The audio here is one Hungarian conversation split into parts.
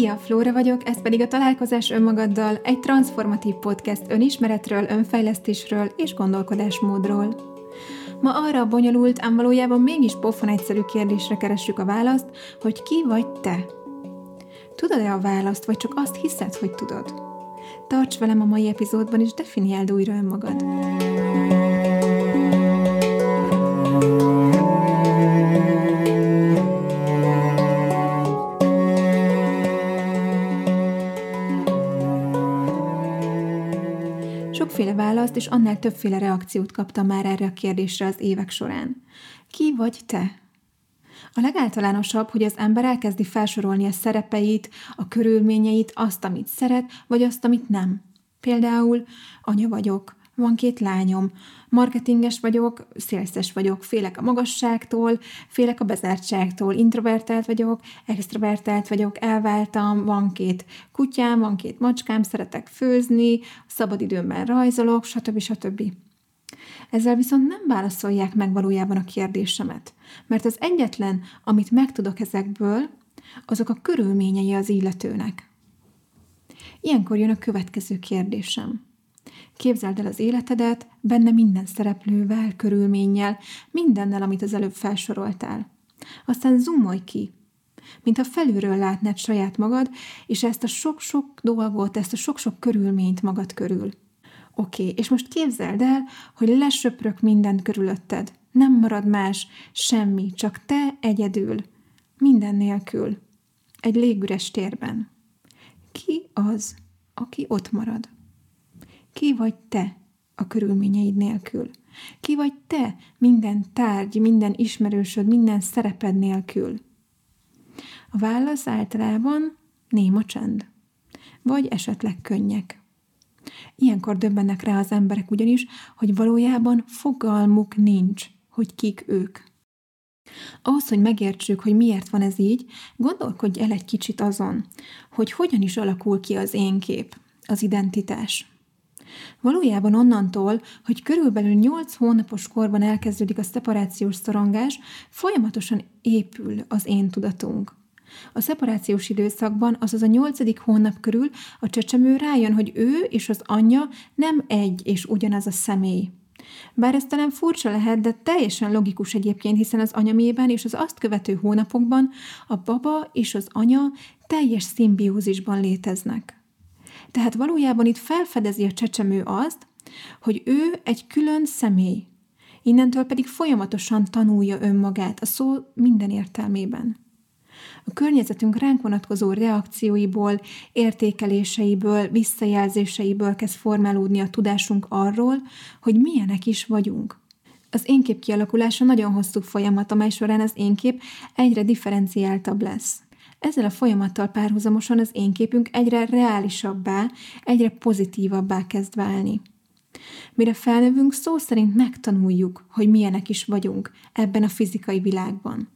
Szia, Flóra vagyok, ez pedig a Találkozás önmagaddal, egy transformatív podcast önismeretről, önfejlesztésről és gondolkodásmódról. Ma arra a bonyolult, ám valójában mégis pofon egyszerű kérdésre keressük a választ, hogy ki vagy te? Tudod-e a választ, vagy csak azt hiszed, hogy tudod? Tarts velem a mai epizódban, és definiáld újra önmagad. Sokféle választ és annál többféle reakciót kaptam már erre a kérdésre az évek során. Ki vagy te? A legáltalánosabb, hogy az ember elkezdi felsorolni a szerepeit, a körülményeit, azt, amit szeret, vagy azt, amit nem. Például anya vagyok, van két lányom, marketinges vagyok, szélszes vagyok, félek a magasságtól, félek a bezártságtól, introvertált vagyok, extrovertált vagyok, elváltam, van két kutyám, van két macskám, szeretek főzni, szabadidőmben rajzolok, stb. stb. Ezzel viszont nem válaszolják meg valójában a kérdésemet, mert az egyetlen, amit megtudok ezekből, azok a körülményei az illetőnek. Ilyenkor jön a következő kérdésem. Képzeld el az életedet, benne minden szereplővel, körülménnyel, mindennel, amit az előbb felsoroltál. Aztán zoomolj ki, mintha felülről látnád saját magad, és ezt a sok-sok dolgot, ezt a sok-sok körülményt magad körül. Oké, okay, és most képzeld el, hogy lesöprök mindent körülötted. Nem marad más, semmi, csak te egyedül, minden nélkül, egy légüres térben. Ki az, aki ott marad? Ki vagy te a körülményeid nélkül? Ki vagy te minden tárgy, minden ismerősöd, minden szereped nélkül? A válasz általában néma csend, vagy esetleg könnyek. Ilyenkor döbbennek rá az emberek ugyanis, hogy valójában fogalmuk nincs, hogy kik ők. Ahhoz, hogy megértsük, hogy miért van ez így, gondolkodj el egy kicsit azon, hogy hogyan is alakul ki az én kép, az identitás. Valójában onnantól, hogy körülbelül 8 hónapos korban elkezdődik a szeparációs szorongás, folyamatosan épül az én tudatunk. A szeparációs időszakban, azaz a nyolcadik hónap körül a csecsemő rájön, hogy ő és az anyja nem egy és ugyanaz a személy. Bár ez talán furcsa lehet, de teljesen logikus egyébként, hiszen az anyamében és az azt követő hónapokban a baba és az anya teljes szimbiózisban léteznek. Tehát valójában itt felfedezi a csecsemő azt, hogy ő egy külön személy, innentől pedig folyamatosan tanulja önmagát a szó minden értelmében. A környezetünk ránk vonatkozó reakcióiból, értékeléseiből, visszajelzéseiből kezd formálódni a tudásunk arról, hogy milyenek is vagyunk. Az énkép kialakulása nagyon hosszú folyamat, amely során az énkép egyre differenciáltabb lesz. Ezzel a folyamattal párhuzamosan az én képünk egyre reálisabbá, egyre pozitívabbá kezd válni. Mire felnövünk, szó szerint megtanuljuk, hogy milyenek is vagyunk ebben a fizikai világban.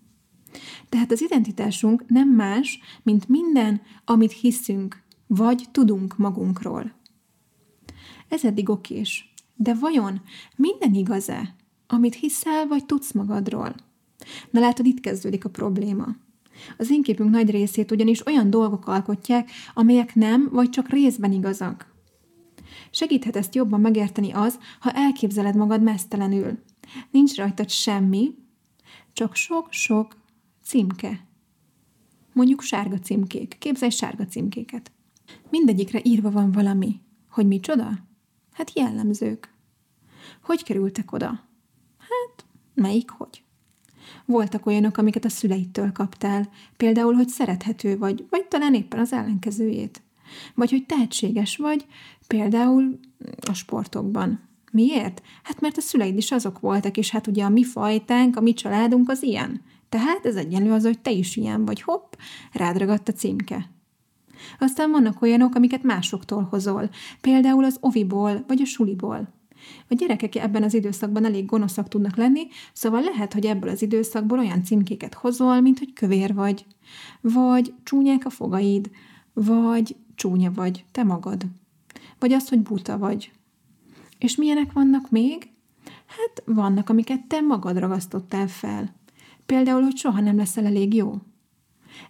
Tehát az identitásunk nem más, mint minden, amit hiszünk, vagy tudunk magunkról. Ez eddig okés. De vajon minden igaz-e, amit hiszel, vagy tudsz magadról? Na látod, itt kezdődik a probléma. Az én képünk nagy részét ugyanis olyan dolgok alkotják, amelyek nem, vagy csak részben igazak. Segíthet ezt jobban megérteni az, ha elképzeled magad mesztelenül. Nincs rajtad semmi, csak sok-sok címke. Mondjuk sárga címkék. Képzelj sárga címkéket. Mindegyikre írva van valami. Hogy micsoda? Hát jellemzők. Hogy kerültek oda? Hát, melyik hogy? Voltak olyanok, amiket a szüleitől kaptál, például, hogy szerethető vagy, vagy talán éppen az ellenkezőjét. Vagy hogy tehetséges vagy, például a sportokban. Miért? Hát mert a szüleid is azok voltak, és hát ugye a mi fajtánk, a mi családunk az ilyen. Tehát ez egyenlő az, hogy te is ilyen vagy, hopp, rád ragadt a címke. Aztán vannak olyanok, amiket másoktól hozol, például az oviból vagy a suliból. A gyerekek ebben az időszakban elég gonoszak tudnak lenni, szóval lehet, hogy ebből az időszakból olyan címkéket hozol, mint hogy kövér vagy, vagy csúnyák a fogaid, vagy csúnya vagy, te magad, vagy az, hogy buta vagy. És milyenek vannak még? Hát vannak, amiket te magad ragasztottál fel. Például, hogy soha nem leszel elég jó.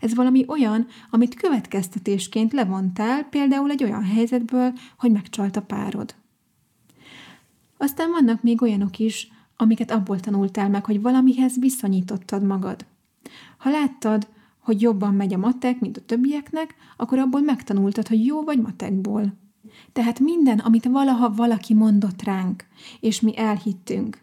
Ez valami olyan, amit következtetésként levontál, például egy olyan helyzetből, hogy megcsalt a párod. Aztán vannak még olyanok is, amiket abból tanultál meg, hogy valamihez viszonyítottad magad. Ha láttad, hogy jobban megy a matek, mint a többieknek, akkor abból megtanultad, hogy jó vagy matekból. Tehát minden, amit valaha valaki mondott ránk, és mi elhittünk,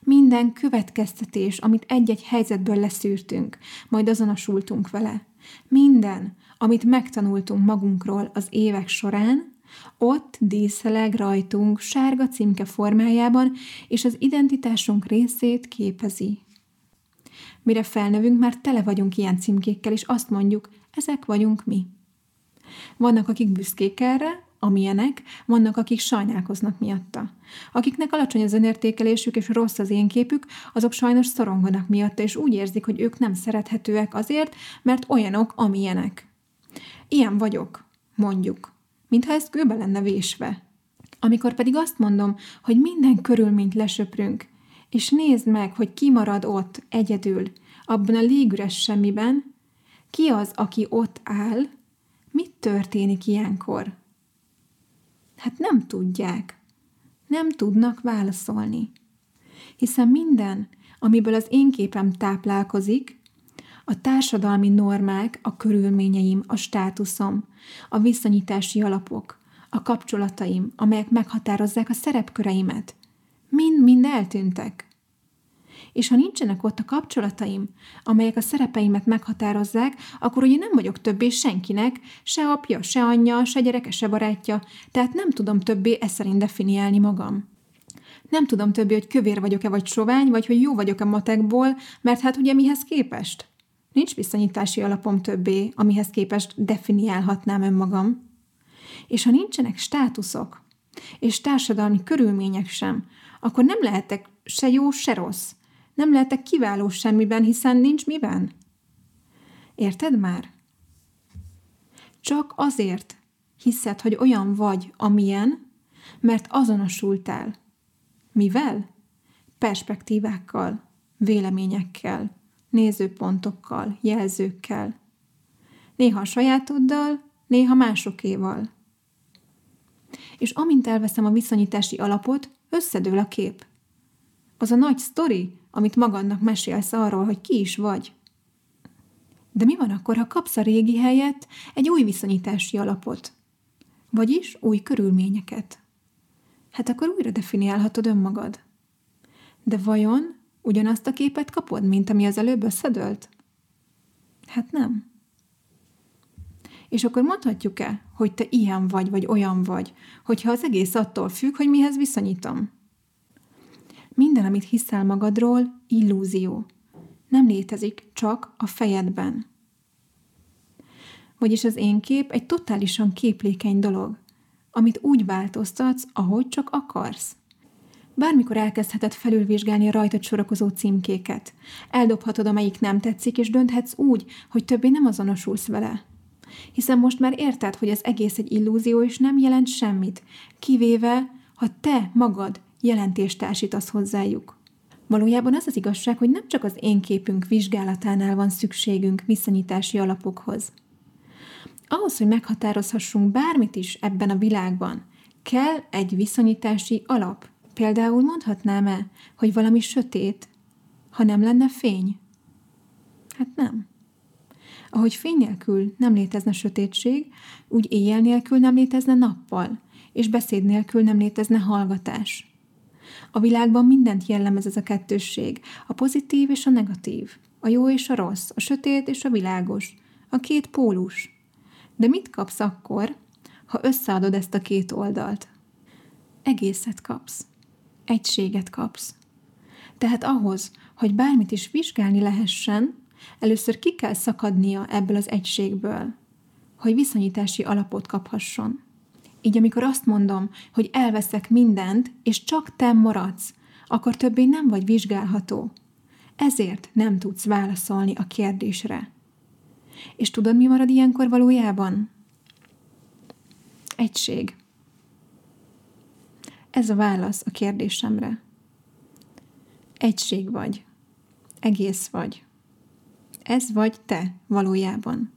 minden következtetés, amit egy-egy helyzetből leszűrtünk, majd azonosultunk vele, minden, amit megtanultunk magunkról az évek során, ott díszeleg rajtunk sárga címke formájában, és az identitásunk részét képezi. Mire felnövünk, már tele vagyunk ilyen címkékkel, és azt mondjuk, ezek vagyunk mi. Vannak, akik büszkék erre, amilyenek, vannak, akik sajnálkoznak miatta. Akiknek alacsony az önértékelésük és rossz az én képük, azok sajnos szoronganak miatta, és úgy érzik, hogy ők nem szerethetőek azért, mert olyanok, amilyenek. Ilyen vagyok, mondjuk, mintha ez kőbe lenne vésve. Amikor pedig azt mondom, hogy minden körülményt lesöprünk, és nézd meg, hogy ki marad ott egyedül, abban a légüres semmiben, ki az, aki ott áll, mit történik ilyenkor? Hát nem tudják. Nem tudnak válaszolni. Hiszen minden, amiből az én képem táplálkozik, a társadalmi normák, a körülményeim, a státuszom, a viszonyítási alapok, a kapcsolataim, amelyek meghatározzák a szerepköreimet, mind-mind eltűntek. És ha nincsenek ott a kapcsolataim, amelyek a szerepeimet meghatározzák, akkor ugye nem vagyok többé senkinek, se apja, se anyja, se gyereke, se barátja, tehát nem tudom többé e szerint definiálni magam. Nem tudom többé, hogy kövér vagyok-e vagy sovány, vagy hogy jó vagyok-e matekból, mert hát ugye mihez képest? Nincs viszonyítási alapom többé, amihez képest definiálhatnám önmagam. És ha nincsenek státuszok, és társadalmi körülmények sem, akkor nem lehetek se jó, se rossz. Nem lehetek kiváló semmiben, hiszen nincs miben. Érted már? Csak azért hiszed, hogy olyan vagy, amilyen, mert azonosultál. Mivel? Perspektívákkal, véleményekkel, nézőpontokkal, jelzőkkel. Néha a sajátoddal, néha másokéval. És amint elveszem a viszonyítási alapot, összedől a kép. Az a nagy sztori, amit magadnak mesélsz arról, hogy ki is vagy. De mi van akkor, ha kapsz a régi helyet egy új viszonyítási alapot? Vagyis új körülményeket. Hát akkor újra definiálhatod önmagad. De vajon ugyanazt a képet kapod, mint ami az előbb összedőlt? Hát nem. És akkor mondhatjuk-e, hogy te ilyen vagy, vagy olyan vagy, hogyha az egész attól függ, hogy mihez viszonyítom? Minden, amit hiszel magadról, illúzió. Nem létezik, csak a fejedben. Vagyis az én kép egy totálisan képlékeny dolog, amit úgy változtatsz, ahogy csak akarsz. Bármikor elkezdheted felülvizsgálni a rajtad sorakozó címkéket. Eldobhatod, amelyik nem tetszik, és dönthetsz úgy, hogy többé nem azonosulsz vele. Hiszen most már érted, hogy az egész egy illúzió, és nem jelent semmit, kivéve, ha te magad jelentést társítasz hozzájuk. Valójában az az igazság, hogy nem csak az én képünk vizsgálatánál van szükségünk viszonyítási alapokhoz. Ahhoz, hogy meghatározhassunk bármit is ebben a világban, kell egy viszonyítási alap. Például mondhatnám-e, hogy valami sötét, ha nem lenne fény? Hát nem. Ahogy fény nélkül nem létezne sötétség, úgy éjjel nélkül nem létezne nappal, és beszéd nélkül nem létezne hallgatás. A világban mindent jellemez ez a kettősség, a pozitív és a negatív, a jó és a rossz, a sötét és a világos, a két pólus. De mit kapsz akkor, ha összeadod ezt a két oldalt? Egészet kapsz. Egységet kapsz. Tehát ahhoz, hogy bármit is vizsgálni lehessen, először ki kell szakadnia ebből az egységből, hogy viszonyítási alapot kaphasson. Így amikor azt mondom, hogy elveszek mindent, és csak te maradsz, akkor többé nem vagy vizsgálható. Ezért nem tudsz válaszolni a kérdésre. És tudod, mi marad ilyenkor valójában? Egység. Ez a válasz a kérdésemre. Egység vagy. Egész vagy. Ez vagy te valójában.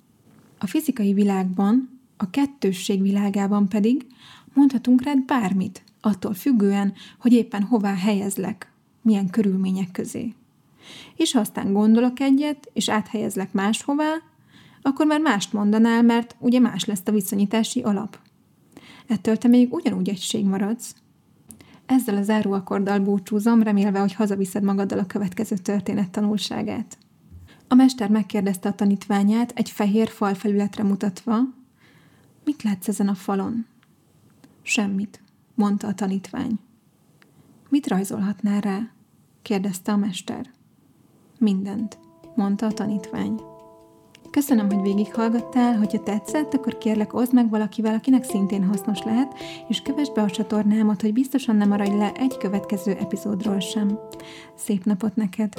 A fizikai világban, a kettősség világában pedig mondhatunk rád bármit, attól függően, hogy éppen hová helyezlek, milyen körülmények közé. És ha aztán gondolok egyet, és áthelyezlek máshová, akkor már mást mondanál, mert ugye más lesz a viszonyítási alap. Ettől te még ugyanúgy egység maradsz. Ezzel a záróakorddal búcsúzom, remélve, hogy hazaviszed magaddal a következő történet tanulságát. A mester megkérdezte a tanítványát egy fehér falfelületre mutatva, mit látsz ezen a falon? Semmit, mondta a tanítvány. Mit rajzolhatnál rá? kérdezte a mester. Mindent, mondta a tanítvány. Köszönöm, hogy végighallgattál, hogyha tetszett, akkor kérlek oszd meg valakivel, akinek szintén hasznos lehet, és kövess be a csatornámat, hogy biztosan nem maradj le egy következő epizódról sem. Szép napot neked!